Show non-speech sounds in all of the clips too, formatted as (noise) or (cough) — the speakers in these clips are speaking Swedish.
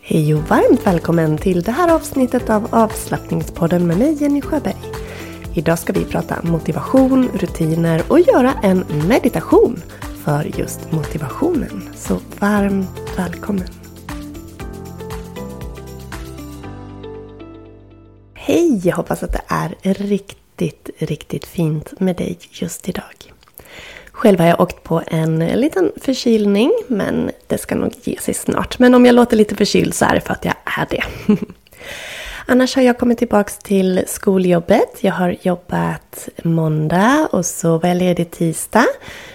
Hej och varmt välkommen till det här avsnittet av avslappningspodden med mig Jenny Sjöberg. Idag ska vi prata motivation, rutiner och göra en meditation för just motivationen. Så varmt välkommen! Hej! Jag hoppas att det är riktigt, riktigt fint med dig just idag. Själv har jag åkt på en liten förkylning, men det ska nog ge sig snart. Men om jag låter lite förkyld så är det för att jag är det. (laughs) Annars har jag kommit tillbaka till skoljobbet. Jag har jobbat måndag och så var jag ledig tisdag.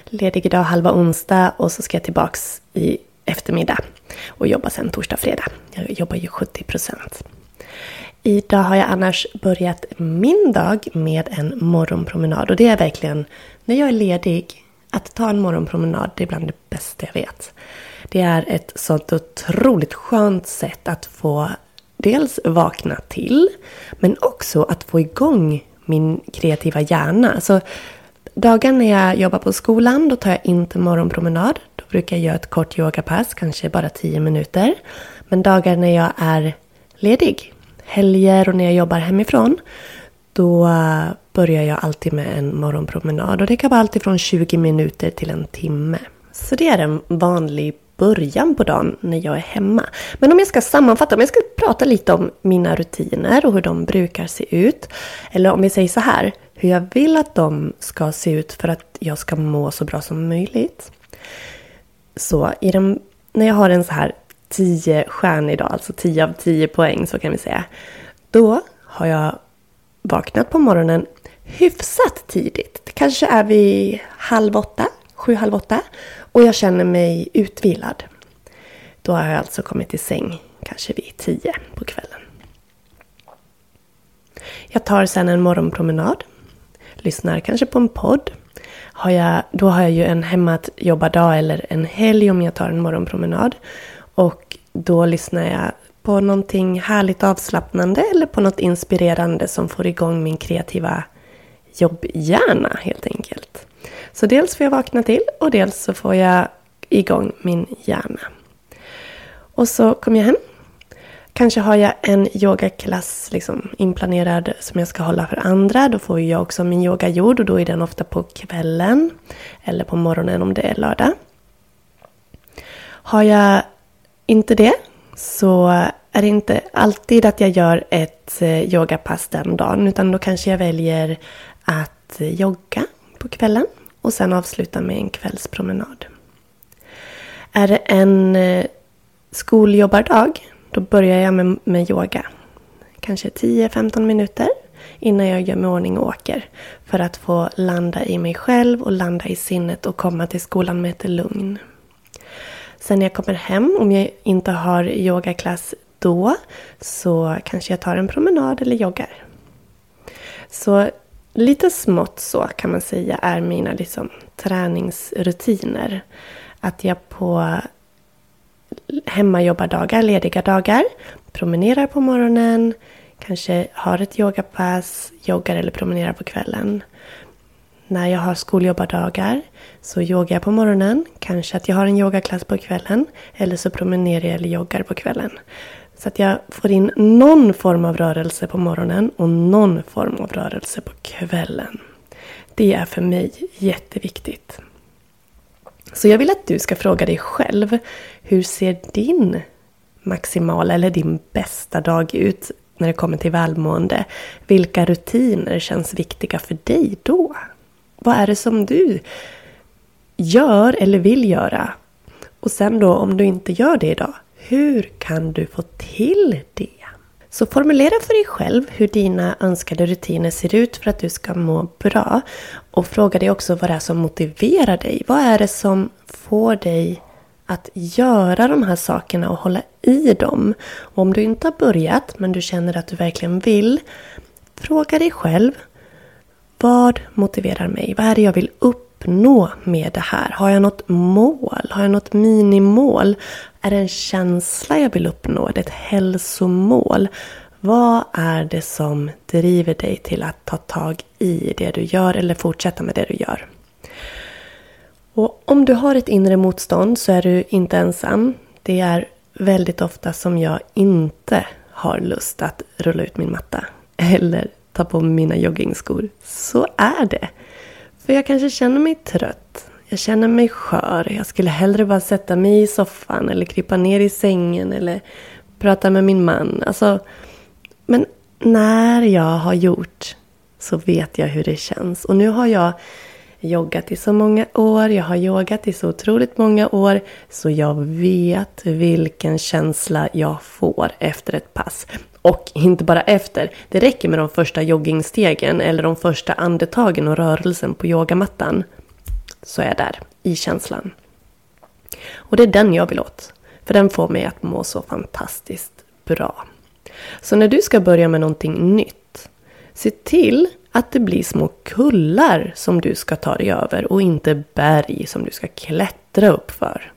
Ledig idag halva onsdag och så ska jag tillbaka i eftermiddag och jobba sen torsdag fredag. Jag jobbar ju 70 procent. Idag har jag annars börjat min dag med en morgonpromenad och det är verkligen när jag är ledig att ta en morgonpromenad, det är bland det bästa jag vet. Det är ett sånt otroligt skönt sätt att få dels vakna till, men också att få igång min kreativa hjärna. Alltså, Så dagar när jag jobbar på skolan, då tar jag inte morgonpromenad. Då brukar jag göra ett kort yogapass, kanske bara 10 minuter. Men dagar när jag är ledig, helger och när jag jobbar hemifrån, då börjar jag alltid med en morgonpromenad. Och det kan vara alltid från 20 minuter till en timme. Så det är en vanlig början på dagen när jag är hemma. Men om jag ska sammanfatta, om jag ska prata lite om mina rutiner och hur de brukar se ut. Eller om vi säger så här, hur jag vill att de ska se ut för att jag ska må så bra som möjligt. Så i den, när jag har en så här 10 stjärnor idag, alltså 10 av 10 poäng så kan vi säga. Då har jag vaknat på morgonen hyfsat tidigt. Det kanske är vid halv åtta, sju, halv åtta. Och jag känner mig utvilad. Då har jag alltså kommit i säng kanske vid tio på kvällen. Jag tar sen en morgonpromenad. Lyssnar kanske på en podd. Har jag, då har jag ju en hemmatjobbardag eller en helg om jag tar en morgonpromenad. Och då lyssnar jag på någonting härligt avslappnande eller på något inspirerande som får igång min kreativa jobbhjärna helt enkelt. Så dels får jag vakna till och dels så får jag igång min hjärna. Och så kommer jag hem. Kanske har jag en yogaklass liksom inplanerad som jag ska hålla för andra. Då får jag också min yoga gjord och då är den ofta på kvällen. Eller på morgonen om det är lördag. Har jag inte det så är det inte alltid att jag gör ett eh, yogapass den dagen. Utan då kanske jag väljer att jogga på kvällen och sen avsluta med en kvällspromenad. Är det en eh, skoljobbardag, då börjar jag med, med yoga. Kanske 10-15 minuter innan jag gör mig ordning och åker. För att få landa i mig själv och landa i sinnet och komma till skolan med ett lugn. Sen när jag kommer hem, om jag inte har yogaklass då, så kanske jag tar en promenad eller joggar. Så lite smått så kan man säga är mina liksom träningsrutiner. Att jag på hemmajobbardagar, lediga dagar. Promenerar på morgonen, kanske har ett yogapass, joggar eller promenerar på kvällen. När jag har skoljobbardagar så yogar jag på morgonen. Kanske att jag har en yogaklass på kvällen. Eller så promenerar jag eller joggar på kvällen. Så att jag får in någon form av rörelse på morgonen och någon form av rörelse på kvällen. Det är för mig jätteviktigt. Så jag vill att du ska fråga dig själv. Hur ser din maximala eller din bästa dag ut när det kommer till välmående? Vilka rutiner känns viktiga för dig då? Vad är det som du gör eller vill göra? Och sen då om du inte gör det idag, hur kan du få till det? Så formulera för dig själv hur dina önskade rutiner ser ut för att du ska må bra. Och fråga dig också vad det är som motiverar dig. Vad är det som får dig att göra de här sakerna och hålla i dem? Och om du inte har börjat men du känner att du verkligen vill, fråga dig själv. Vad motiverar mig? Vad är det jag vill uppnå med det här? Har jag något mål? Har jag något minimål? Är det en känsla jag vill uppnå? Är det ett hälsomål? Vad är det som driver dig till att ta tag i det du gör eller fortsätta med det du gör? Och om du har ett inre motstånd så är du inte ensam. Det är väldigt ofta som jag inte har lust att rulla ut min matta eller ta på mig mina joggingskor. Så är det. För jag kanske känner mig trött. Jag känner mig skör. Jag skulle hellre bara sätta mig i soffan eller krypa ner i sängen eller prata med min man. Alltså, men när jag har gjort så vet jag hur det känns. Och nu har jag joggat i så många år, jag har yogat i så otroligt många år, så jag vet vilken känsla jag får efter ett pass. Och inte bara efter, det räcker med de första joggingstegen eller de första andetagen och rörelsen på yogamattan. Så är jag där, i känslan. Och det är den jag vill åt. För den får mig att må så fantastiskt bra. Så när du ska börja med någonting nytt, se till att det blir små kullar som du ska ta dig över och inte berg som du ska klättra upp för.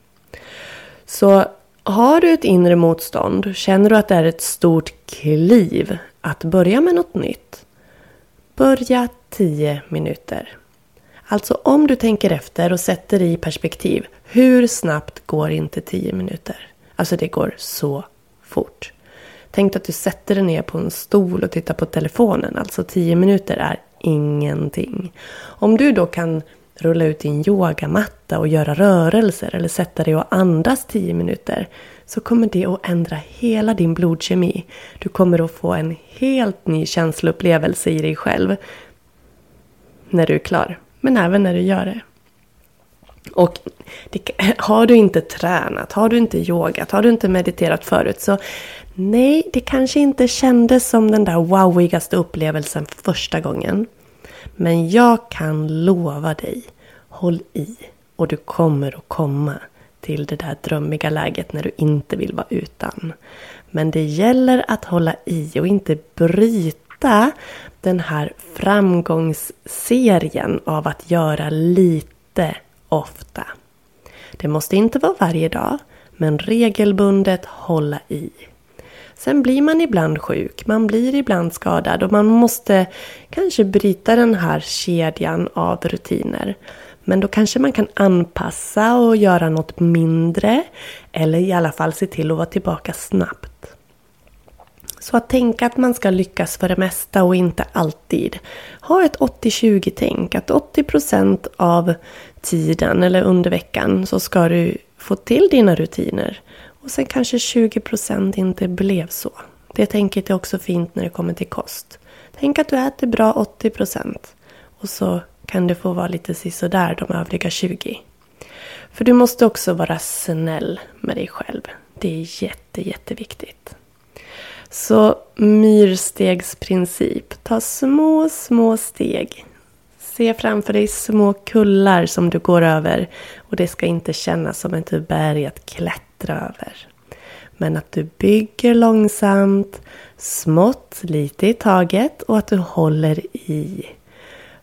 Så har du ett inre motstånd, känner du att det är ett stort kliv att börja med något nytt, börja 10 minuter. Alltså om du tänker efter och sätter i perspektiv, hur snabbt går inte 10 minuter? Alltså det går så fort. Tänk att du sätter dig ner på en stol och tittar på telefonen. Alltså 10 minuter är ingenting. Om du då kan rulla ut din yogamatta och göra rörelser eller sätta dig och andas 10 minuter så kommer det att ändra hela din blodkemi. Du kommer att få en helt ny känsloupplevelse i dig själv när du är klar. Men även när du gör det. Och det, har du inte tränat, har du inte yogat, har du inte mediterat förut så nej, det kanske inte kändes som den där wowigaste upplevelsen första gången. Men jag kan lova dig, håll i och du kommer att komma till det där drömmiga läget när du inte vill vara utan. Men det gäller att hålla i och inte bryta den här framgångsserien av att göra lite ofta. Det måste inte vara varje dag, men regelbundet hålla i. Sen blir man ibland sjuk, man blir ibland skadad och man måste kanske bryta den här kedjan av rutiner. Men då kanske man kan anpassa och göra något mindre eller i alla fall se till att vara tillbaka snabbt. Så att tänka att man ska lyckas för det mesta och inte alltid. Ha ett 80-20 tänk. Att 80% av tiden eller under veckan så ska du få till dina rutiner. Och sen kanske 20% inte blev så. Det tänket är också fint när det kommer till kost. Tänk att du äter bra 80% och så kan det få vara lite sisådär de övriga 20. För du måste också vara snäll med dig själv. Det är jätte, jätteviktigt. Så myrstegsprincip. Ta små, små steg. Se framför dig små kullar som du går över. Och det ska inte kännas som ett berg att klättra över. Men att du bygger långsamt, smått, lite i taget och att du håller i.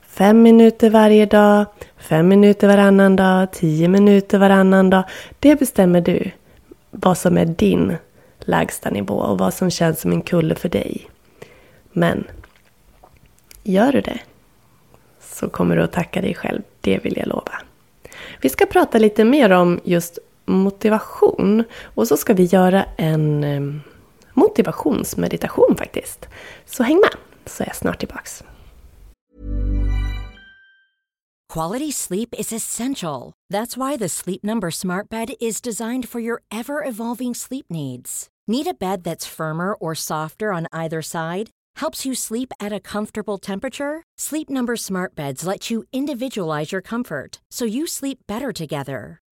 Fem minuter varje dag, fem minuter varannan dag, tio minuter varannan dag. Det bestämmer du. vad som är din lägsta nivå och vad som känns som en kulle för dig. Men gör du det så kommer du att tacka dig själv. Det vill jag lova. Vi ska prata lite mer om just motivation och så ska vi göra en motivationsmeditation faktiskt. Så häng med så är jag snart tillbaks. Quality sleep is essential. That's why the Sleep Number Smart Bed is designed for your ever evolving sleep needs. Need a bed that's firmer or softer on either side? Helps you sleep at a comfortable temperature? Sleep Number Smart Beds let you individualize your comfort so you sleep better together.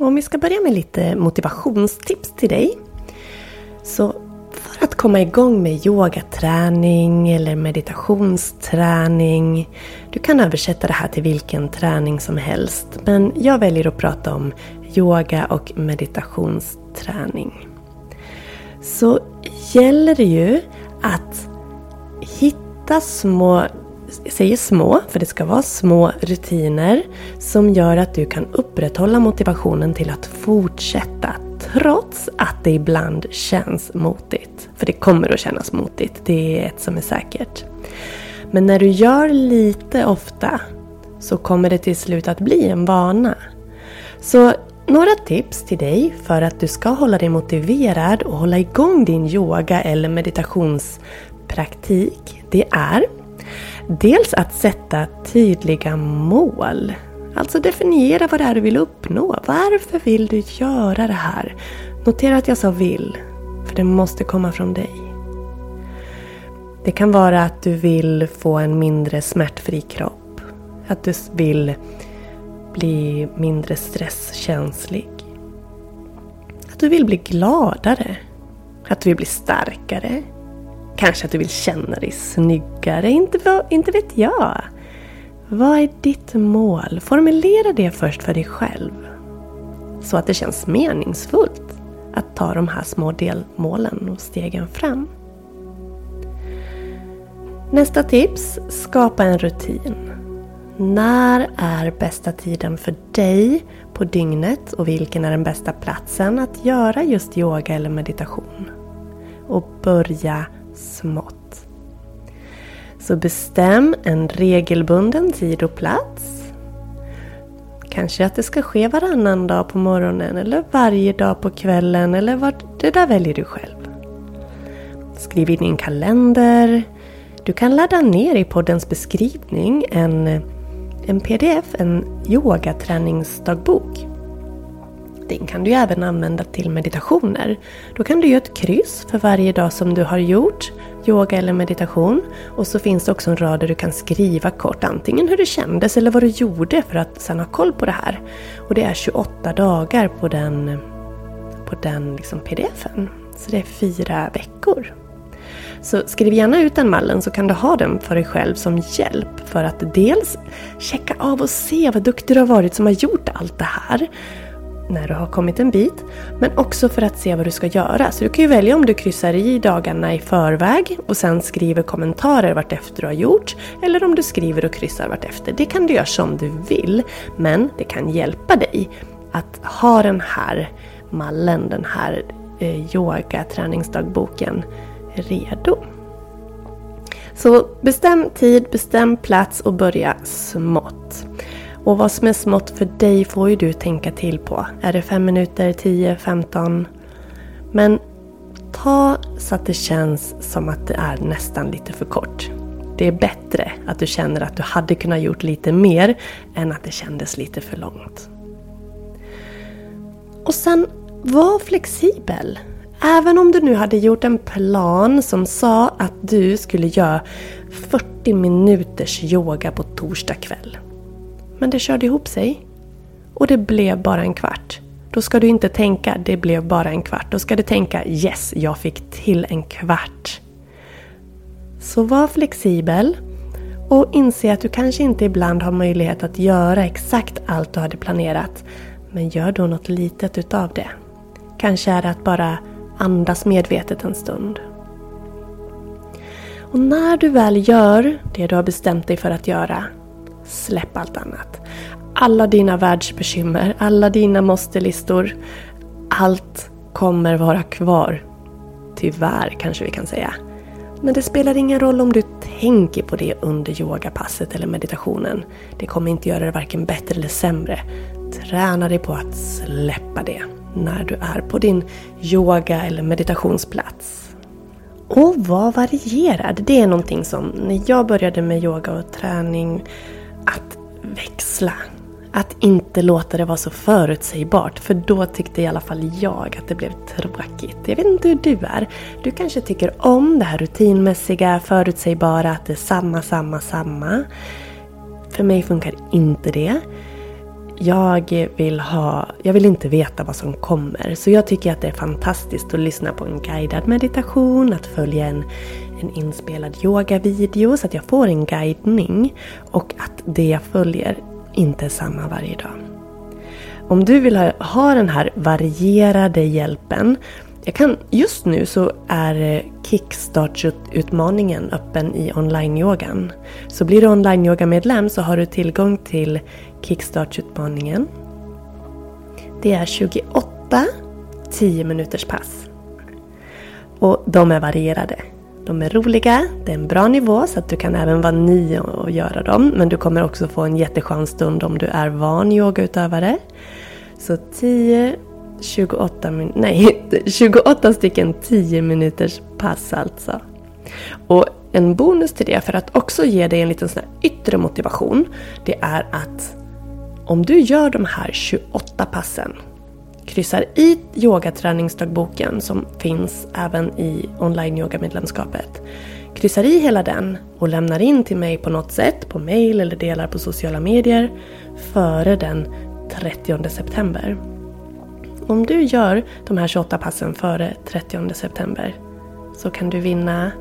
Om vi ska börja med lite motivationstips till dig. Så för att komma igång med yogaträning eller meditationsträning. Du kan översätta det här till vilken träning som helst. Men jag väljer att prata om yoga och meditationsträning. Så gäller det ju att hitta små jag säger små, för det ska vara små rutiner som gör att du kan upprätthålla motivationen till att fortsätta trots att det ibland känns motigt. För det kommer att kännas motigt, det är ett som är säkert. Men när du gör lite ofta så kommer det till slut att bli en vana. Så några tips till dig för att du ska hålla dig motiverad och hålla igång din yoga eller meditationspraktik. Det är Dels att sätta tydliga mål. Alltså definiera vad det är du vill uppnå. Varför vill du göra det här? Notera att jag sa vill, för det måste komma från dig. Det kan vara att du vill få en mindre smärtfri kropp. Att du vill bli mindre stresskänslig. Att du vill bli gladare. Att du vill bli starkare. Kanske att du vill känna dig snyggare, inte, inte vet jag. Vad är ditt mål? Formulera det först för dig själv. Så att det känns meningsfullt att ta de här små delmålen och stegen fram. Nästa tips, skapa en rutin. När är bästa tiden för dig på dygnet och vilken är den bästa platsen att göra just yoga eller meditation? Och börja smått. Så bestäm en regelbunden tid och plats. Kanske att det ska ske varannan dag på morgonen eller varje dag på kvällen eller vad, det där väljer du själv. Skriv in i din kalender. Du kan ladda ner i poddens beskrivning en, en pdf, en yogaträningsdagbok. Den kan du även använda till meditationer. Då kan du göra ett kryss för varje dag som du har gjort yoga eller meditation. Och så finns det också en rad där du kan skriva kort antingen hur det kändes eller vad du gjorde för att sedan ha koll på det här. Och det är 28 dagar på den, på den liksom pdfen. Så det är fyra veckor. Så skriv gärna ut den mallen så kan du ha den för dig själv som hjälp för att dels checka av och se vad duktig du har varit som har gjort allt det här när du har kommit en bit. Men också för att se vad du ska göra. Så du kan ju välja om du kryssar i dagarna i förväg och sen skriver kommentarer vartefter du har gjort. Eller om du skriver och kryssar vartefter. Det kan du göra som du vill. Men det kan hjälpa dig att ha den här mallen, den här eh, yoga träningsdagboken redo. Så bestäm tid, bestäm plats och börja smått. Och vad som är smått för dig får ju du tänka till på. Är det 5 minuter, 10, 15? Men ta så att det känns som att det är nästan lite för kort. Det är bättre att du känner att du hade kunnat gjort lite mer än att det kändes lite för långt. Och sen, var flexibel. Även om du nu hade gjort en plan som sa att du skulle göra 40 minuters yoga på torsdag kväll. Men det körde ihop sig. Och det blev bara en kvart. Då ska du inte tänka det blev bara en kvart. Då ska du tänka yes, jag fick till en kvart. Så var flexibel och inse att du kanske inte ibland har möjlighet att göra exakt allt du hade planerat. Men gör då något litet utav det. Kanske är det att bara andas medvetet en stund. Och när du väl gör det du har bestämt dig för att göra, släpp allt annat. Alla dina världsbekymmer, alla dina måste-listor. Allt kommer vara kvar. Tyvärr kanske vi kan säga. Men det spelar ingen roll om du tänker på det under yogapasset eller meditationen. Det kommer inte göra det varken bättre eller sämre. Träna dig på att släppa det när du är på din yoga eller meditationsplats. Och var varierad. Det är någonting som när jag började med yoga och träning, att växla. Att inte låta det vara så förutsägbart, för då tyckte i alla fall jag att det blev tråkigt. Jag vet inte hur du är. Du kanske tycker om det här rutinmässiga, förutsägbara, att det är samma, samma, samma. För mig funkar inte det. Jag vill, ha, jag vill inte veta vad som kommer. Så jag tycker att det är fantastiskt att lyssna på en guidad meditation, att följa en, en inspelad yogavideo så att jag får en guidning. Och att det jag följer inte är samma varje dag. Om du vill ha, ha den här varierade hjälpen jag kan, just nu så är eh, Kickstart-utmaningen öppen i online-yogan. Så blir du online-yoga-medlem så har du tillgång till Kickstart-utmaningen. Det är 28 10 minuters pass. Och de är varierade. De är roliga, det är en bra nivå så att du kan även vara ny och göra dem. Men du kommer också få en jätteskön stund om du är van yogautövare. Så 10 28, nej, (laughs) 28 stycken 10 minuters pass alltså. Och en bonus till det, för att också ge dig en liten sån yttre motivation, det är att om du gör de här 28 passen, kryssar i yogaträningsdagboken som finns även i online yogamedlemskapet, kryssar i hela den och lämnar in till mig på något sätt, på mail eller delar på sociala medier, före den 30 september om du gör de här 28 passen före 30 september så kan du vinna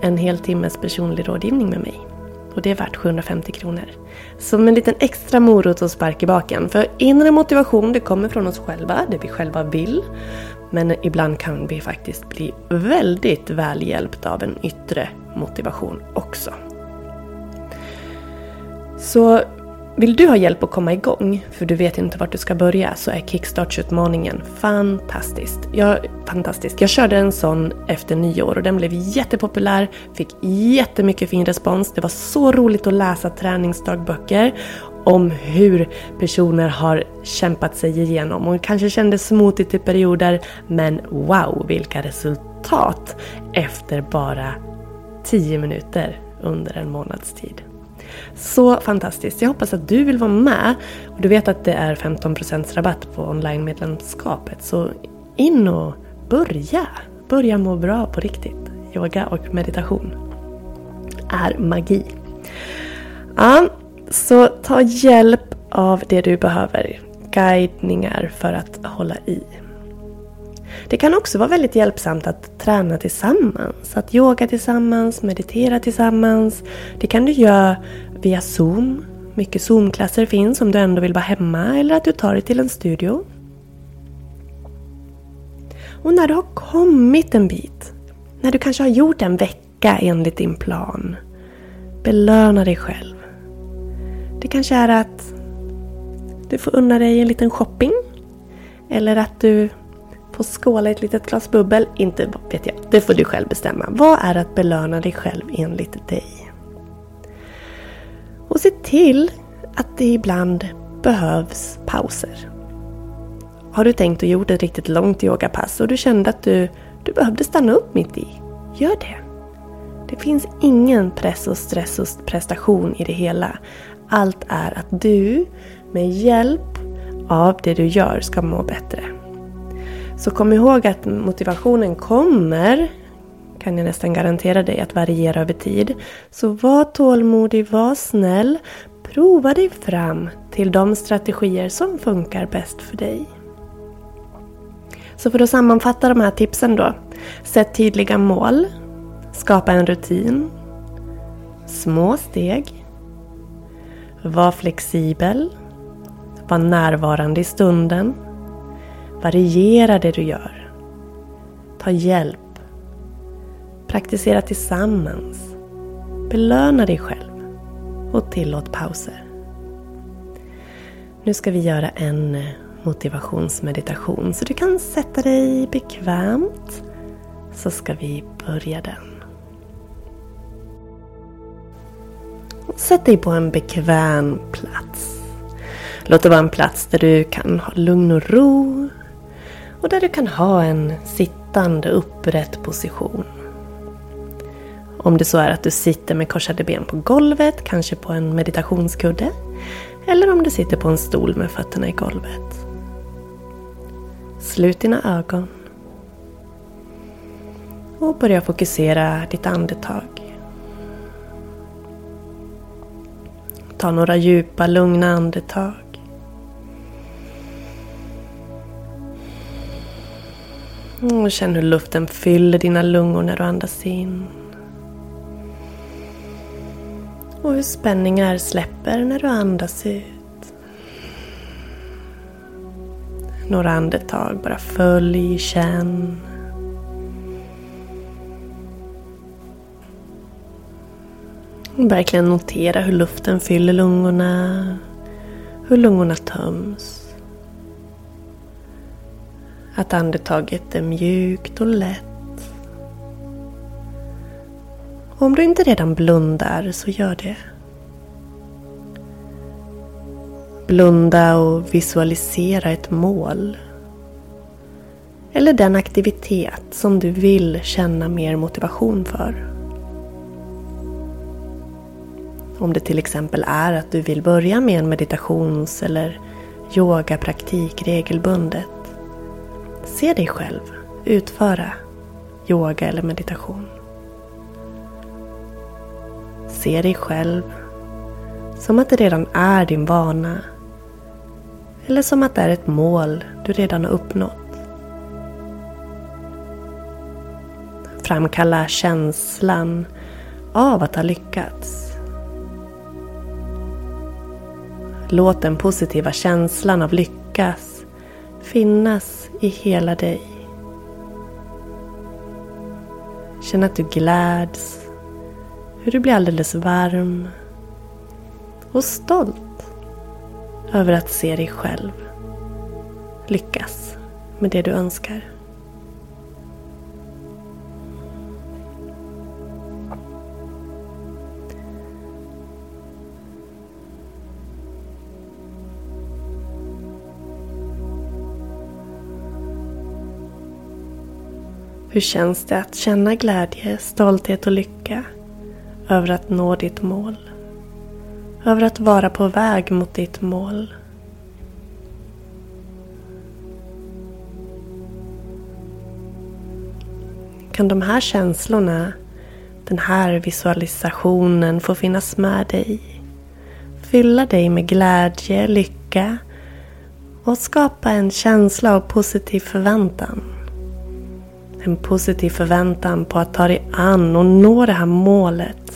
en hel timmes personlig rådgivning med mig. Och det är värt 750 kronor. Som en liten extra morot och spark i baken. För inre motivation, det kommer från oss själva, det vi själva vill. Men ibland kan vi faktiskt bli väldigt väl hjälpta av en yttre motivation också. Så vill du ha hjälp att komma igång, för du vet inte vart du ska börja, så är Kickstarts-utmaningen fantastisk. Jag, fantastisk. Jag körde en sån efter nyår och den blev jättepopulär, fick jättemycket fin respons. Det var så roligt att läsa träningsdagböcker om hur personer har kämpat sig igenom och kanske kändes smotigt i perioder, men wow vilka resultat efter bara 10 minuter under en månads tid. Så fantastiskt! Jag hoppas att du vill vara med. Och du vet att det är 15% rabatt på online-medlemskapet. Så in och börja! Börja må bra på riktigt. Yoga och meditation är magi. Ja, så ta hjälp av det du behöver. Guidningar för att hålla i. Det kan också vara väldigt hjälpsamt att träna tillsammans. Att yoga tillsammans, meditera tillsammans. Det kan du göra via Zoom. Mycket Zoom-klasser finns om du ändå vill vara hemma eller att du tar dig till en studio. Och när du har kommit en bit, när du kanske har gjort en vecka enligt din plan, belöna dig själv. Det kanske är att du får unna dig en liten shopping. Eller att du och skåla ett litet glas bubbel. Inte vet jag, det får du själv bestämma. Vad är att belöna dig själv enligt dig? Och se till att det ibland behövs pauser. Har du tänkt och gjort ett riktigt långt yogapass och du kände att du du behövde stanna upp mitt i, gör det. Det finns ingen press och stress och prestation i det hela. Allt är att du med hjälp av det du gör ska må bättre. Så kom ihåg att motivationen kommer, kan jag nästan garantera dig, att variera över tid. Så var tålmodig, var snäll, prova dig fram till de strategier som funkar bäst för dig. Så för att sammanfatta de här tipsen då. Sätt tydliga mål. Skapa en rutin. Små steg. Var flexibel. Var närvarande i stunden. Variera det du gör. Ta hjälp. Praktisera tillsammans. Belöna dig själv. Och tillåt pauser. Nu ska vi göra en eh, motivationsmeditation. Så du kan sätta dig bekvämt. Så ska vi börja den. Sätt dig på en bekväm plats. Låt det vara en plats där du kan ha lugn och ro. Och där du kan ha en sittande upprätt position. Om det så är att du sitter med korsade ben på golvet, kanske på en meditationskudde. Eller om du sitter på en stol med fötterna i golvet. Slut dina ögon. Och börja fokusera ditt andetag. Ta några djupa, lugna andetag. Mm, och känn hur luften fyller dina lungor när du andas in. Och hur spänningar släpper när du andas ut. Några andetag, bara följ, känn. verkligen notera hur luften fyller lungorna, hur lungorna töms. Att andetaget är mjukt och lätt. om du inte redan blundar så gör det. Blunda och visualisera ett mål. Eller den aktivitet som du vill känna mer motivation för. Om det till exempel är att du vill börja med en meditations eller yogapraktik regelbundet. Se dig själv utföra yoga eller meditation. Se dig själv som att det redan är din vana eller som att det är ett mål du redan har uppnått. Framkalla känslan av att ha lyckats. Låt den positiva känslan av lyckas finnas i hela dig. Känn att du gläds, hur du blir alldeles varm och stolt över att se dig själv lyckas med det du önskar. Hur känns det att känna glädje, stolthet och lycka över att nå ditt mål? över att vara på väg mot ditt mål. Kan de här känslorna, den här visualisationen få finnas med dig? Fylla dig med glädje, lycka och skapa en känsla av positiv förväntan. En positiv förväntan på att ta dig an och nå det här målet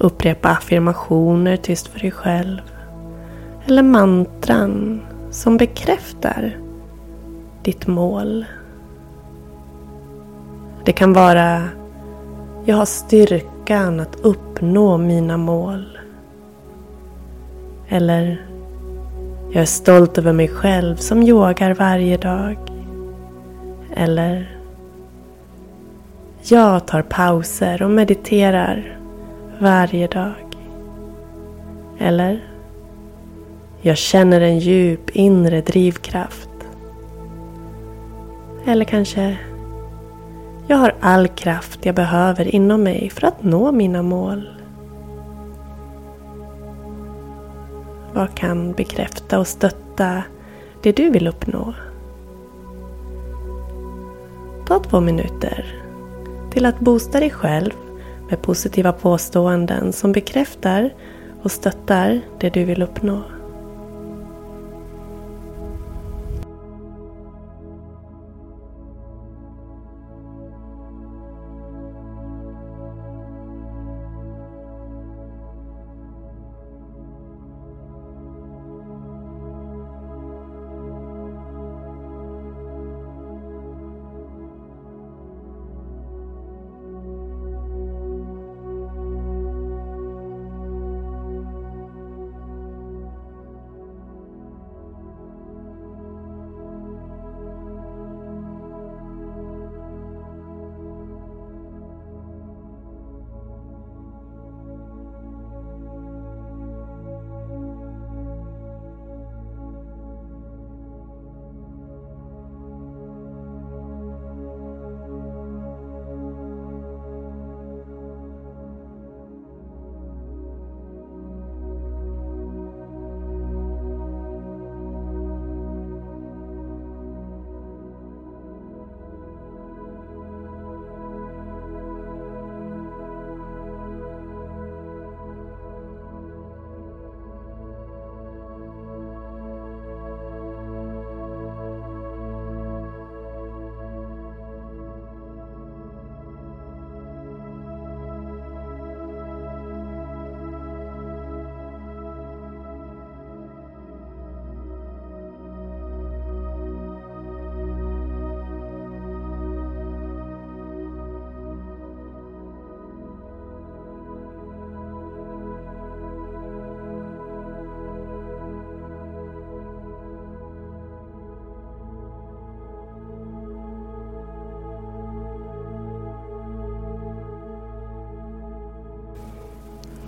Upprepa affirmationer tyst för dig själv. Eller mantran som bekräftar ditt mål. Det kan vara Jag har styrka önskan att uppnå mina mål. Eller Jag är stolt över mig själv som yogar varje dag. Eller Jag tar pauser och mediterar varje dag. Eller? Jag känner en djup inre drivkraft. Eller kanske jag har all kraft jag behöver inom mig för att nå mina mål. Vad kan bekräfta och stötta det du vill uppnå? Ta två minuter till att boosta dig själv med positiva påståenden som bekräftar och stöttar det du vill uppnå.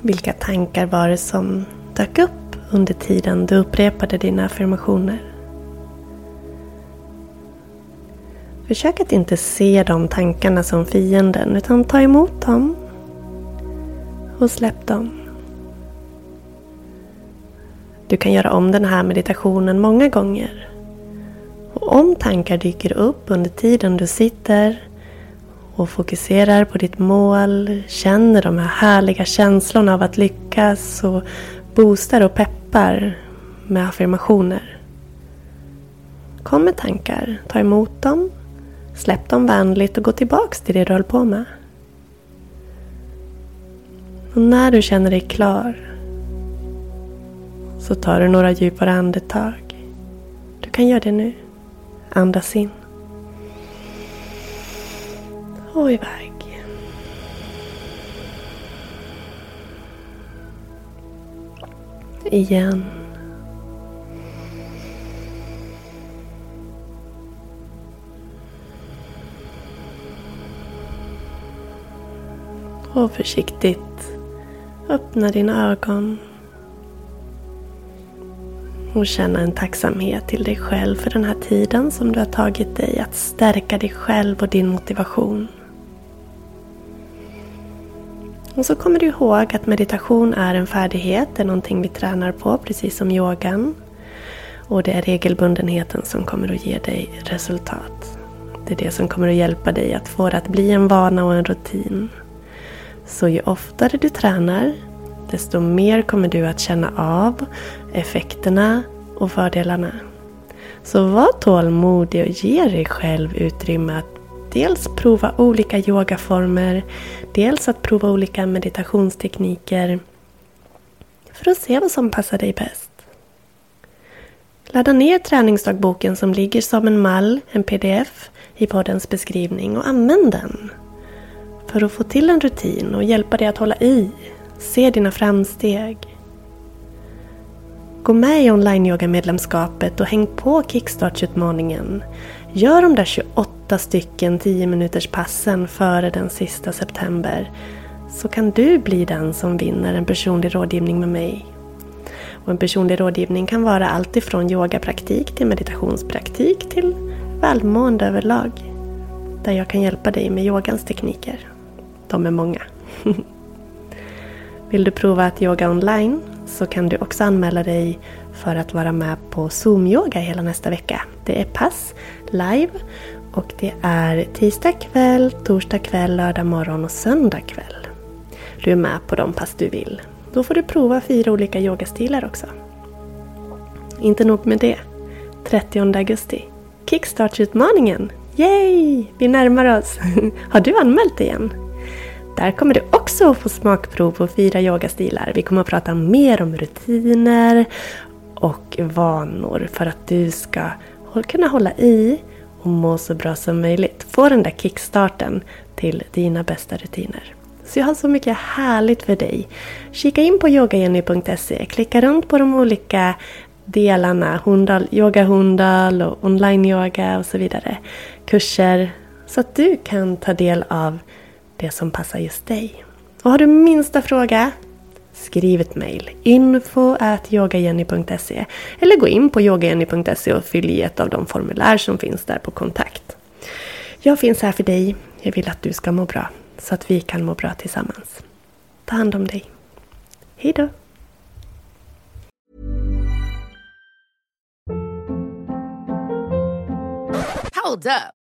Vilka tankar var det som dök upp under tiden du upprepade dina affirmationer? Försök att inte se de tankarna som fienden utan ta emot dem och släpp dem. Du kan göra om den här meditationen många gånger. Och om tankar dyker upp under tiden du sitter och fokuserar på ditt mål, känner de här härliga känslorna av att lyckas och boostar och peppar med affirmationer. Kom med tankar, ta emot dem, släpp dem vänligt och gå tillbaks till det du höll på med. Och när du känner dig klar så tar du några djupare andetag. Du kan göra det nu. Andas in och iväg. Igen. Och försiktigt öppna dina ögon. Och känna en tacksamhet till dig själv för den här tiden som du har tagit dig att stärka dig själv och din motivation. Och så kommer du ihåg att meditation är en färdighet, det är någonting vi tränar på precis som yogan. Och det är regelbundenheten som kommer att ge dig resultat. Det är det som kommer att hjälpa dig att få det att bli en vana och en rutin. Så ju oftare du tränar, desto mer kommer du att känna av effekterna och fördelarna. Så var tålmodig och ge dig själv utrymme att dels prova olika yogaformer, dels att prova olika meditationstekniker för att se vad som passar dig bäst. Ladda ner träningsdagboken som ligger som en mall, en pdf, i poddens beskrivning och använd den. För att få till en rutin och hjälpa dig att hålla i, se dina framsteg. Gå med i online-yoga-medlemskapet och häng på kickstartsutmaningen utmaningen Gör de där 28 stycken 10 minuters passen före den sista september så kan du bli den som vinner en personlig rådgivning med mig. Och en personlig rådgivning kan vara allt ifrån yogapraktik till meditationspraktik till välmående överlag. Där jag kan hjälpa dig med yogans tekniker. De är många. (laughs) Vill du prova att yoga online så kan du också anmäla dig för att vara med på Zoom-yoga hela nästa vecka. Det är pass live och det är tisdag kväll, torsdag kväll, lördag morgon och söndag kväll. Du är med på de pass du vill. Då får du prova fyra olika yogastilar också. Inte nog med det. 30 augusti. Kickstartsutmaningen! Yay! Vi närmar oss. (laughs) Har du anmält dig än? Där kommer du också få smakprov på fyra yogastilar. Vi kommer att prata mer om rutiner och vanor för att du ska och kunna hålla i och må så bra som möjligt. Få den där kickstarten till dina bästa rutiner. Så jag har så mycket härligt för dig. Kika in på yogagenny.se, klicka runt på de olika delarna, Hundal, yoga Hundal och online-yoga och så vidare. Kurser, så att du kan ta del av det som passar just dig. Och har du minsta fråga, skriv ett mejl. info yogajenny.se eller gå in på yogajenny.se och fyll i ett av de formulär som finns där på kontakt. Jag finns här för dig. Jag vill att du ska må bra så att vi kan må bra tillsammans. Ta hand om dig. Hej då! Hold up.